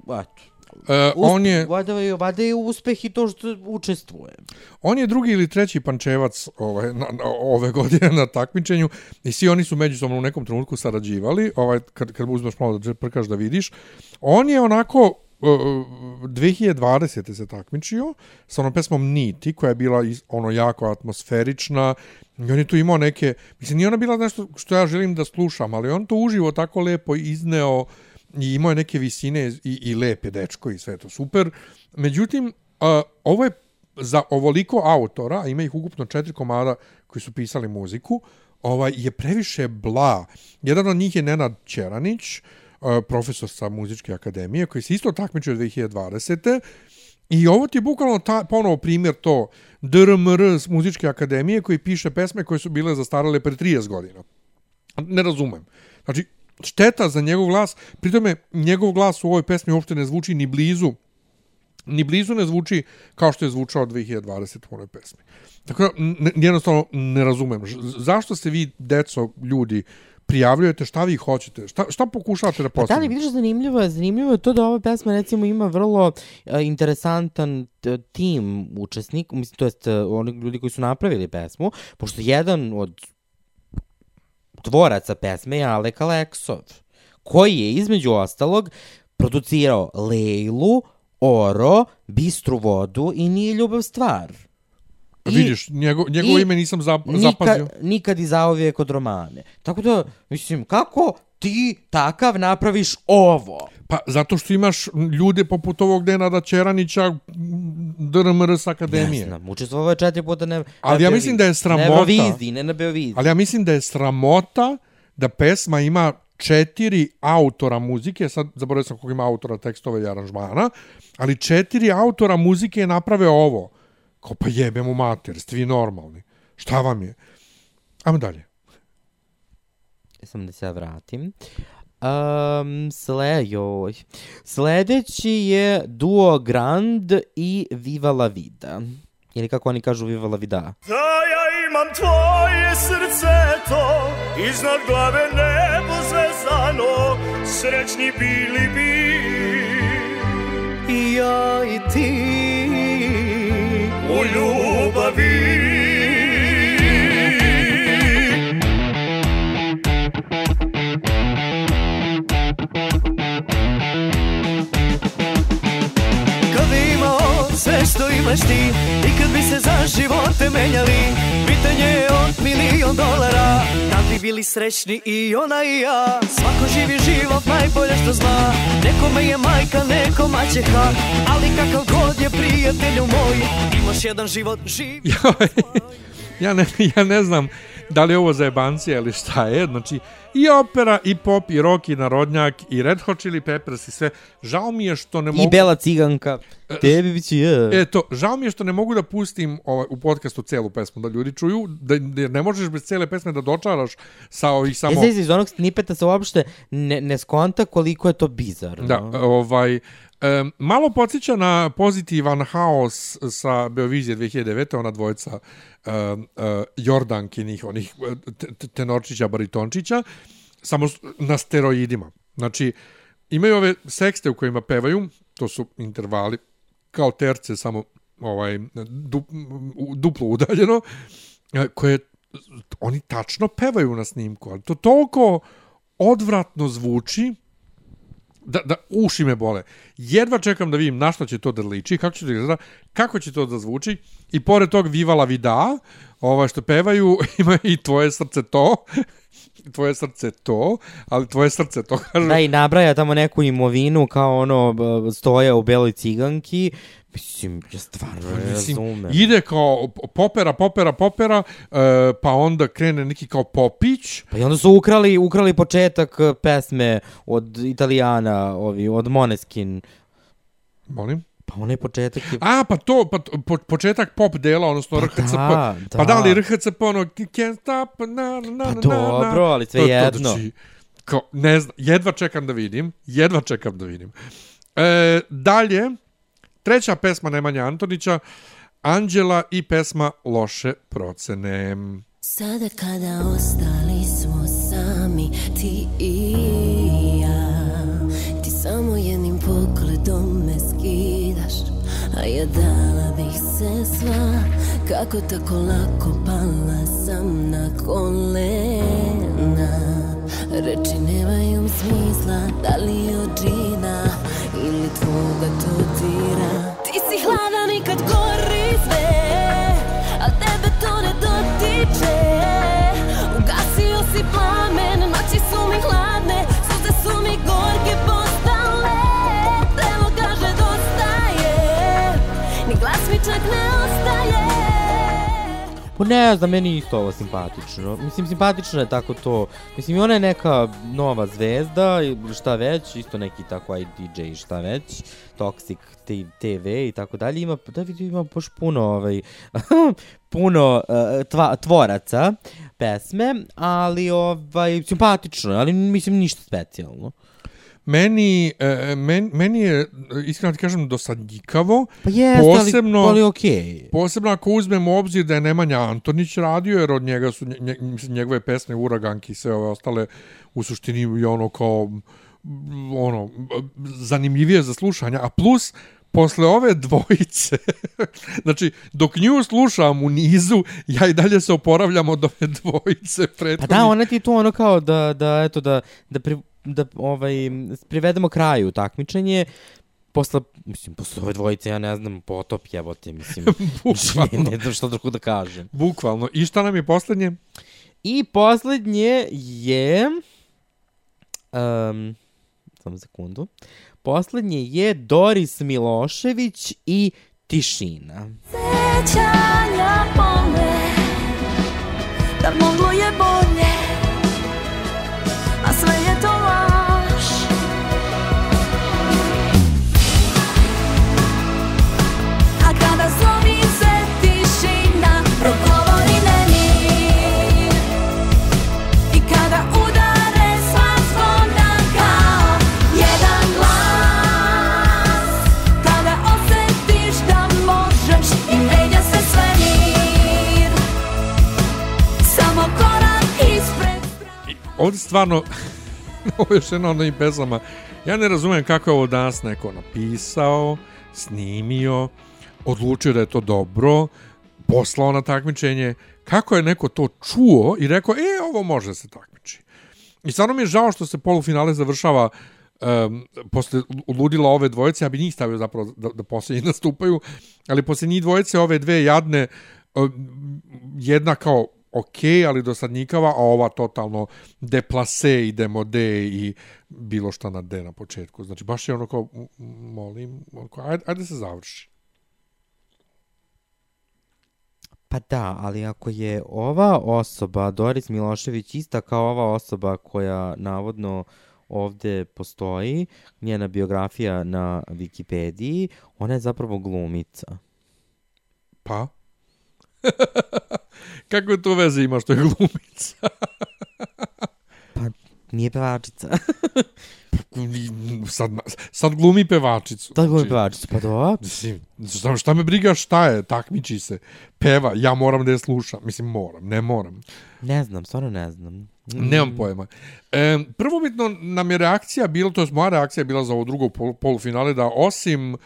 [SPEAKER 4] Eto.
[SPEAKER 3] E, on je
[SPEAKER 4] Vada je, vada je uspeh i to što učestvuje.
[SPEAKER 3] on je drugi ili treći pančevac ovaj na, na, ove godine na takmičenju i svi oni su međusobno u nekom trenutku sarađivali, ovaj kad kad uzmeš malo da prkaš da vidiš. On je onako 2020. se takmičio sa onom pesmom Niti, koja je bila iz, ono jako atmosferična. I on je tu imao neke, mislim, nije ona bila nešto što ja želim da slušam, ali on to uživo tako lepo izneo i imao je neke visine i, i lepe dečko i sve to super. Međutim, uh, ovo je za ovoliko autora, a ima ih ukupno četiri komada koji su pisali muziku, ovaj je previše bla. Jedan od njih je Nenad Ćeranić, profesor sa muzičke akademije, koji se isto takmičio 2020. I ovo ti je bukvalno ta, ponovo primjer to DRMR s muzičke akademije koji piše pesme koje su bile zastarale pre 30 godina. Ne razumem. Znači, šteta za njegov glas, pritome njegov glas u ovoj pesmi uopšte ne zvuči ni blizu ni blizu ne zvuči kao što je zvučao 2020 u onoj pesmi. Tako da, jednostavno ne razumem. Zašto se vi, deco, ljudi, prijavljujete, šta vi hoćete, šta, šta pokušavate da
[SPEAKER 4] Pa da li vidiš zanimljivo zanimljivo je to da ova pesma recimo ima vrlo uh, interesantan tim učesnik, mislim to jest uh, oni ljudi koji su napravili pesmu, pošto jedan od tvoraca pesme je Alek Aleksov, koji je između ostalog producirao Lejlu, Oro, Bistru vodu i Nije ljubav stvar. I-
[SPEAKER 3] Vidiš, njego, njegovo ime nisam zap,
[SPEAKER 4] nikad,
[SPEAKER 3] zapazio.
[SPEAKER 4] nikad i zauvijek od romane. Tako da, mislim, kako ti takav napraviš ovo?
[SPEAKER 3] Pa zato što imaš ljude poput ovog Nenada Ćeranića, m, DRMR s akademije.
[SPEAKER 4] Ne znam, učestvovao je četiri puta na
[SPEAKER 3] Ali ja mislim da je sramota.
[SPEAKER 4] Euroviziji, ne na Beoviziji.
[SPEAKER 3] Ali ja mislim da je sramota da pesma ima četiri autora muzike, sad zaboravio sam koliko ima autora tekstova i aranžmana, ali četiri autora muzike naprave ovo. Kao pa jebem u mater, ste vi normalni. Šta vam je? Ajmo dalje.
[SPEAKER 4] Samo da se ja vratim. Um, sle, joj. Sledeći je Duo Grand i Viva la Vida. Ili kako oni kažu Viva la Vida.
[SPEAKER 6] Da ja imam tvoje srce to Iznad glave nebo zvezdano Srećni bili bi I ja i ti U ljubavi.
[SPEAKER 5] Sve što imaš ti I kad bi se za živote menjali. Pitanje je od milion dolara Kad bi bili srećni i ona i ja. Svako živi život najbolje što zna Nekome je majka, neko maćeha Ali kakav god je prijatelju moj Imaš jedan život živi (laughs)
[SPEAKER 3] ja, ne, ja ne znam da li je ovo za jebancija ili šta je. Znači, i opera, i pop, i rock, i narodnjak, i Red Hot Chili Peppers, i sve. Žao mi je što ne mogu...
[SPEAKER 4] I Bela ciganka. Tebi biće je.
[SPEAKER 3] E to, žao mi je što ne mogu da pustim ovaj, u podcastu celu pesmu, da ljudi čuju, da, da ne možeš bez cele pesme da dočaraš sa ovih samo...
[SPEAKER 4] E, iz onog snipeta se uopšte ne, ne skonta koliko je to bizarno.
[SPEAKER 3] Da, ovaj, E, malo podsjeća na pozitivan haos sa Beovizije 2009. Ona dvojica e, e, Jordankinih, onih tenorčića, baritončića, samo na steroidima. Znači, imaju ove sekste u kojima pevaju, to su intervali, kao terce, samo ovaj du, duplo udaljeno, e, koje oni tačno pevaju na snimku, ali to toliko odvratno zvuči, da, da uši me bole. Jedva čekam da vidim na što će to da liči, kako će to da izgleda, kako će to da zvuči. I pored tog Vivala Vida, ovaj što pevaju, (laughs) ima i tvoje srce to, (laughs) tvoje srce to, ali tvoje srce to (laughs) kaže.
[SPEAKER 4] Da, i nabraja tamo neku imovinu kao ono stoje u beloj ciganki. Mislim, ja stvarno ne razumem.
[SPEAKER 3] Ide kao popera, popera, popera, uh, pa onda krene neki kao popić.
[SPEAKER 4] Pa i onda su ukrali, ukrali početak e, pesme od Italijana, ovi, od Moneskin.
[SPEAKER 3] Molim?
[SPEAKER 4] Pa onaj početak je...
[SPEAKER 3] A, pa to, pa po, početak pop dela, odnosno pa RHCP. Da, da. Pa da li RHCP, ono, can't stop, na, na, na,
[SPEAKER 4] pa dobro, ali sve to, jedno. To, znači,
[SPEAKER 3] kao, ne znam, jedva čekam da vidim, jedva čekam da vidim. E, dalje, treća pesma Nemanja Antonića, Anđela i pesma Loše procene.
[SPEAKER 2] Sada kada ostali smo sami, ti i ja, ti samo jednim pogledom me skidaš, a ja dala bih se sva, kako tako lako pala sam na kolena. Reči nemaju smisla, da li od džina želje tvoga dira Ti si hladan i kad gori sve, a tebe to ne dotiče. Ugasio si plamen, noći su mi hladne, suze su mi gore
[SPEAKER 4] Pa ne znam, meni isto ovo simpatično. Mislim, simpatično je tako to. Mislim, i ona je neka nova zvezda, šta već, isto neki tako aj DJ, šta već, Toxic TV i tako dalje. Ima, da vidim, ima baš puno, ovaj, (laughs) puno uh, tva, tvoraca pesme, ali ovaj, simpatično, ali mislim ništa specijalno.
[SPEAKER 3] Meni, e, men, meni je, iskreno ti kažem, dosadnjikavo.
[SPEAKER 4] Pa jest, posebno, ali, ali okej. Okay.
[SPEAKER 3] Posebno ako uzmemo u obzir da je Nemanja Antonić radio, jer od njega su nje, njegove pesme Uraganki i sve ove ostale u suštini i ono kao ono, zanimljivije za slušanje. A plus, posle ove dvojice, (laughs) znači, dok nju slušam u nizu, ja i dalje se oporavljam od ove dvojice. Prethodni.
[SPEAKER 4] Pa da, ona ti tu ono kao da, da, eto, da, da pri, da ovaj privedemo kraju takmičenje. Posle mislim posle ove dvojice ja ne znam potop jebote mislim. (laughs)
[SPEAKER 3] Bukvalno.
[SPEAKER 4] ne znam što drugo da kažem.
[SPEAKER 3] Bukvalno. I šta nam je poslednje
[SPEAKER 4] i poslednje je um, samo sekundu. Poslednje je Doris Milošević i Tišina.
[SPEAKER 2] Sećanja pome Da moglo je bolje
[SPEAKER 3] ovdje stvarno (laughs) ovo je još jedna od njih pesama. Ja ne razumem kako je ovo danas neko napisao snimio odlučio da je to dobro poslao na takmičenje. Kako je neko to čuo i rekao e ovo može se takmiči. I stvarno mi je žao što se polufinale završava um, posle ludila ove dvojice, ja bi njih stavio zapravo da, da posljednji (laughs) nastupaju, ali posle njih dvojice ove dve jadne, um, jedna kao ok, ali dosadnikava, a ova totalno deplase i demode i bilo šta na D na početku. Znači, baš je ono kao, molim, ono ajde, ajde se završi.
[SPEAKER 4] Pa da, ali ako je ova osoba, Doris Milošević, ista kao ova osoba koja navodno ovde postoji, njena biografija na Wikipediji, ona je zapravo glumica.
[SPEAKER 3] Pa? (laughs) Kako to veze ima što je glumica? (laughs)
[SPEAKER 4] Nije pevačica. (laughs)
[SPEAKER 3] sad, sad glumi pevačicu.
[SPEAKER 4] Da glumi
[SPEAKER 3] Znači,
[SPEAKER 4] pevačica, pa dobro.
[SPEAKER 3] Mislim, šta, šta me briga šta je, takmiči se, peva, ja moram da je slušam. Mislim, moram, ne moram.
[SPEAKER 4] Ne znam, stvarno ne znam. Mm.
[SPEAKER 3] Nemam pojma. E, prvobitno nam je reakcija bila, to je moja reakcija bila za ovo drugo pol, polufinale, da osim uh,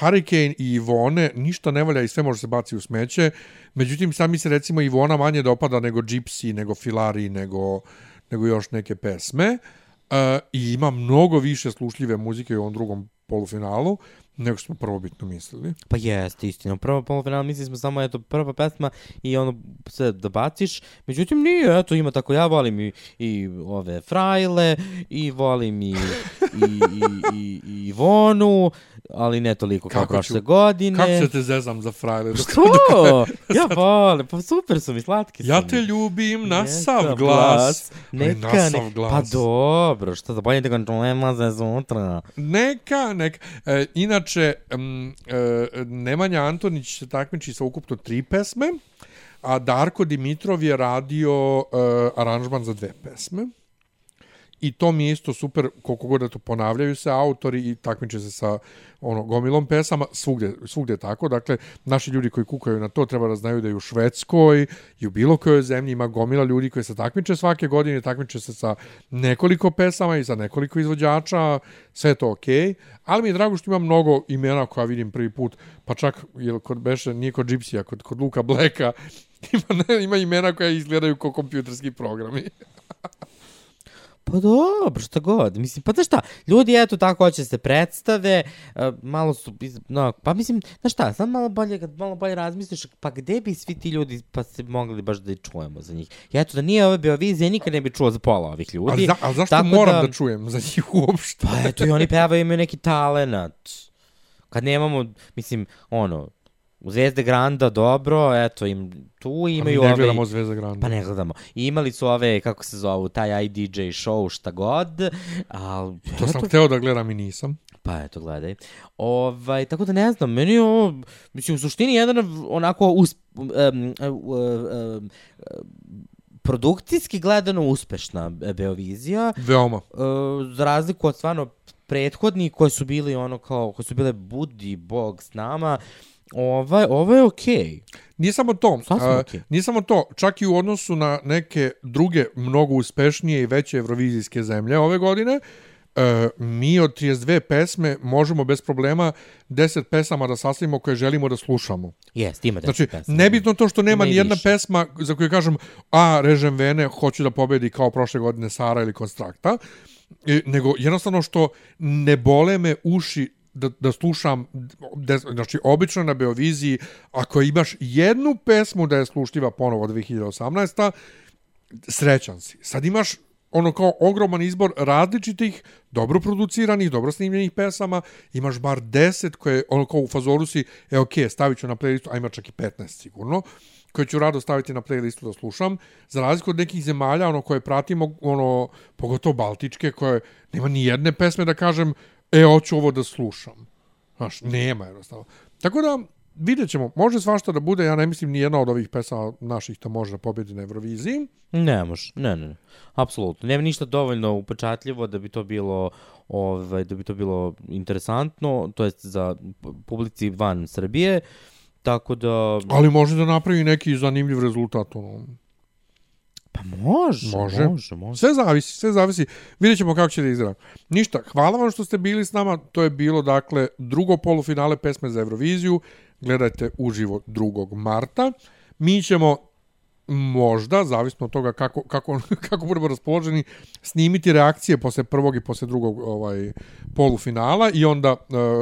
[SPEAKER 3] Hurricane i Ivone, ništa ne valja i sve može se baci u smeće. Međutim, sad mi se recimo Ivona manje dopada nego Gypsy, nego Filari, nego, nego još neke pesme. Uh, I ima mnogo više slušljive muzike u ovom drugom polufinalu nego smo prvobitno mislili.
[SPEAKER 4] Pa jeste, istina. Prvo polufinal mislili smo samo, eto, prva pesma i ono sve da baciš. Međutim, nije, eto, ima tako, ja volim i, i ove frajle, i volim i, (laughs) i, i, i, i Ivonu, ali ne toliko kao prošle
[SPEAKER 3] ću-
[SPEAKER 4] godine.
[SPEAKER 3] Kako se te zezam za frajle?
[SPEAKER 4] Što? (laughs) ja volim, pa super su mi, slatki su
[SPEAKER 3] Ja
[SPEAKER 4] mi.
[SPEAKER 3] te ljubim na
[SPEAKER 4] Neka
[SPEAKER 3] sav glas.
[SPEAKER 4] Neka,
[SPEAKER 3] na sav
[SPEAKER 4] ne,
[SPEAKER 3] glas.
[SPEAKER 4] pa dobro, što da bolje da ga čujemo za sutra.
[SPEAKER 3] Neka, neka. E, inače, m, e, Nemanja Antonić se takmiči sa ukupno tri pesme, a Darko Dimitrov je radio e, aranžman za dve pesme. I to mi je isto super, koliko god da to ponavljaju se autori i takmiče se sa ono gomilom pesama, svugde, svugde tako. Dakle, naši ljudi koji kukaju na to treba da znaju da je u Švedskoj i u bilo kojoj zemlji ima gomila ljudi koji se takmiče svake godine, takmiče se sa nekoliko pesama i sa nekoliko izvođača, sve to okej. Okay. Ali mi je drago što ima mnogo imena koja vidim prvi put, pa čak, jel, kod Beše, nije kod Gypsy, kod, kod Luka Bleka, (laughs) ima, ne, ima imena koja izgledaju kao kompjuterski programi. (laughs)
[SPEAKER 4] Pa dobro, šta god. Mislim, pa znaš šta, ljudi eto tako hoće se predstave, uh, malo su, no, pa mislim, znaš šta, sad malo bolje, kad malo bolje razmisliš, pa gde bi svi ti ljudi pa se mogli baš da i čujemo za njih? I eto, da nije ove Beovizije, nikad ne bi čuo za pola ovih ljudi.
[SPEAKER 3] Ali, za, ali zašto
[SPEAKER 4] Tako
[SPEAKER 3] moram da... čujem za njih uopšte?
[SPEAKER 4] Pa eto, i oni pevaju, imaju neki talenat. Kad nemamo, mislim, ono, u Zvezde Granda dobro, eto, im tu
[SPEAKER 3] Pa mi
[SPEAKER 4] imaju
[SPEAKER 3] ne
[SPEAKER 4] ove...
[SPEAKER 3] gledamo Zvezda Granda.
[SPEAKER 4] Pa ne gledamo. I imali su ove, kako se zovu, taj IDJ show, šta god. Ali,
[SPEAKER 3] To sam hteo da gledam i nisam.
[SPEAKER 4] Pa eto, gledaj. Ovaj, tako da ne znam, meni je ovo, mislim, u suštini jedan onako us, um, um, um, produkcijski gledano uspešna e, Beovizija,
[SPEAKER 3] Veoma.
[SPEAKER 4] uh, za razliku od stvarno prethodnih koji su bili ono kao, koji su bile budi bog s nama, ovaj, ovo je okej. Okay.
[SPEAKER 3] Nije samo to,
[SPEAKER 4] Sasvim
[SPEAKER 3] a,
[SPEAKER 4] okej.
[SPEAKER 3] nije samo to, čak i u odnosu na neke druge mnogo uspešnije i veće evrovizijske zemlje ove godine, e, mi od 32 pesme možemo bez problema 10 pesama da sastavimo koje želimo da slušamo.
[SPEAKER 4] Jest, ima
[SPEAKER 3] Znači,
[SPEAKER 4] pesama.
[SPEAKER 3] nebitno to što nema ni jedna pesma za koju kažem, a, režem vene, hoću da pobedi kao prošle godine Sara ili Konstrakta, e, nego jednostavno što ne bole me uši da, da slušam, da, znači, obično na Beoviziji, ako imaš jednu pesmu da je slušljiva ponovo 2018. Srećan si. Sad imaš ono kao ogroman izbor različitih, dobro produciranih, dobro snimljenih pesama, imaš bar 10 koje ono kao u fazoru si, e ok, stavit ću na playlistu, a ima čak i 15 sigurno, koje ću rado staviti na playlistu da slušam, za razliku od nekih zemalja, ono koje pratimo, ono, pogotovo Baltičke, koje nema ni jedne pesme da kažem, e, hoću ovo da slušam. Znaš, nema jednostavno. Tako da, vidjet ćemo, može svašta da bude, ja ne mislim ni jedna od ovih pesama naših to može da pobedi na Euroviziji.
[SPEAKER 4] Ne može, ne, ne, ne. Apsolutno. Nema ništa dovoljno upečatljivo da bi to bilo ovaj da bi to bilo interesantno, to jest za publici van Srbije. Tako da
[SPEAKER 3] Ali može da napravi neki zanimljiv rezultat. Ono.
[SPEAKER 4] Pa može,
[SPEAKER 3] Može.
[SPEAKER 4] može, može.
[SPEAKER 3] Sve zavisi, sve zavisi. Vidjet ćemo kako će da izgleda. Ništa, hvala vam što ste bili s nama. To je bilo, dakle, drugo polufinale pesme za Euroviziju. Gledajte uživo 2. marta. Mi ćemo možda, zavisno od toga kako, kako, (laughs) kako budemo raspoloženi, snimiti reakcije posle prvog i posle drugog ovaj polufinala i onda e,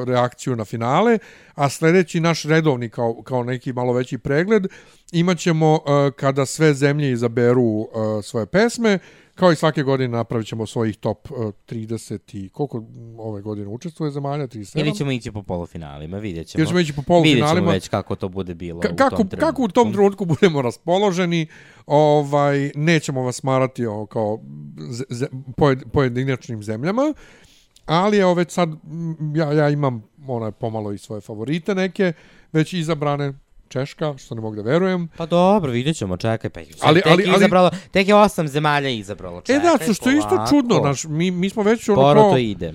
[SPEAKER 3] reakciju na finale, a sljedeći naš redovni kao, kao neki malo veći pregled imaćemo e, eh, kada sve zemlje izaberu e, svoje pesme, kao i svake godine napravit ćemo svojih top e, 30 i koliko ove godine učestvuje zemalja, 37?
[SPEAKER 4] Ili ćemo ići po polufinalima, vidjet ćemo.
[SPEAKER 3] Ili ćemo ići po
[SPEAKER 4] Vidjet
[SPEAKER 3] polufinalima.
[SPEAKER 4] ćemo već kako to bude bilo
[SPEAKER 3] Ka-
[SPEAKER 4] u
[SPEAKER 3] kako,
[SPEAKER 4] tom trenutku.
[SPEAKER 3] kako u tom trenutku budemo raspoloženi, ovaj nećemo vas smarati o, kao ze, ze, pojed, pojedinačnim zemljama, ali evo već sad ja, ja imam onaj pomalo i svoje favorite neke, već izabrane Češka, što ne mogu da verujem.
[SPEAKER 4] Pa dobro, vidjet ćemo, čekaj, pa
[SPEAKER 3] Ali-
[SPEAKER 4] tek,
[SPEAKER 3] ali-
[SPEAKER 4] je
[SPEAKER 3] ali-
[SPEAKER 4] izabralo, tek je osam zemalja izabralo,
[SPEAKER 3] E
[SPEAKER 4] čekaj,
[SPEAKER 3] da, što, je isto čudno, naš, mi, mi smo već ono
[SPEAKER 4] Sporo
[SPEAKER 3] kao,
[SPEAKER 4] to ide.
[SPEAKER 3] e,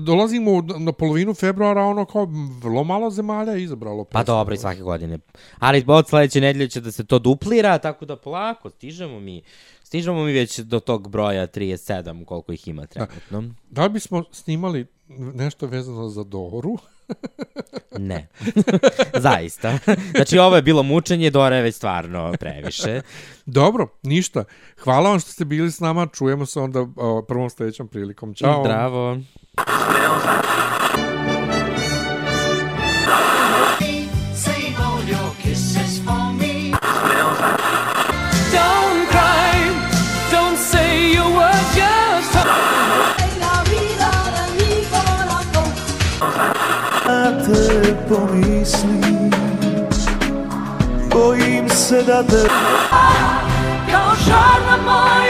[SPEAKER 3] dolazimo na polovinu februara, ono kao vrlo malo zemalja je izabralo.
[SPEAKER 4] Pa dobro, i svake godine. Ali od sledeće nedelje će da se to duplira, tako da polako, stižemo mi. Stižemo mi već do tog broja 37, koliko ih ima trenutno.
[SPEAKER 3] Da li bismo snimali nešto vezano za Doru?
[SPEAKER 4] Ne. (laughs) Zaista. Znači, ovo je bilo mučenje, Dora je već stvarno previše.
[SPEAKER 3] Dobro, ništa. Hvala vam što ste bili s nama. Čujemo se onda o, prvom sljedećom prilikom. Ćao.
[SPEAKER 4] Zdravo.
[SPEAKER 1] Te Bojim se da te
[SPEAKER 2] Kao žar na moj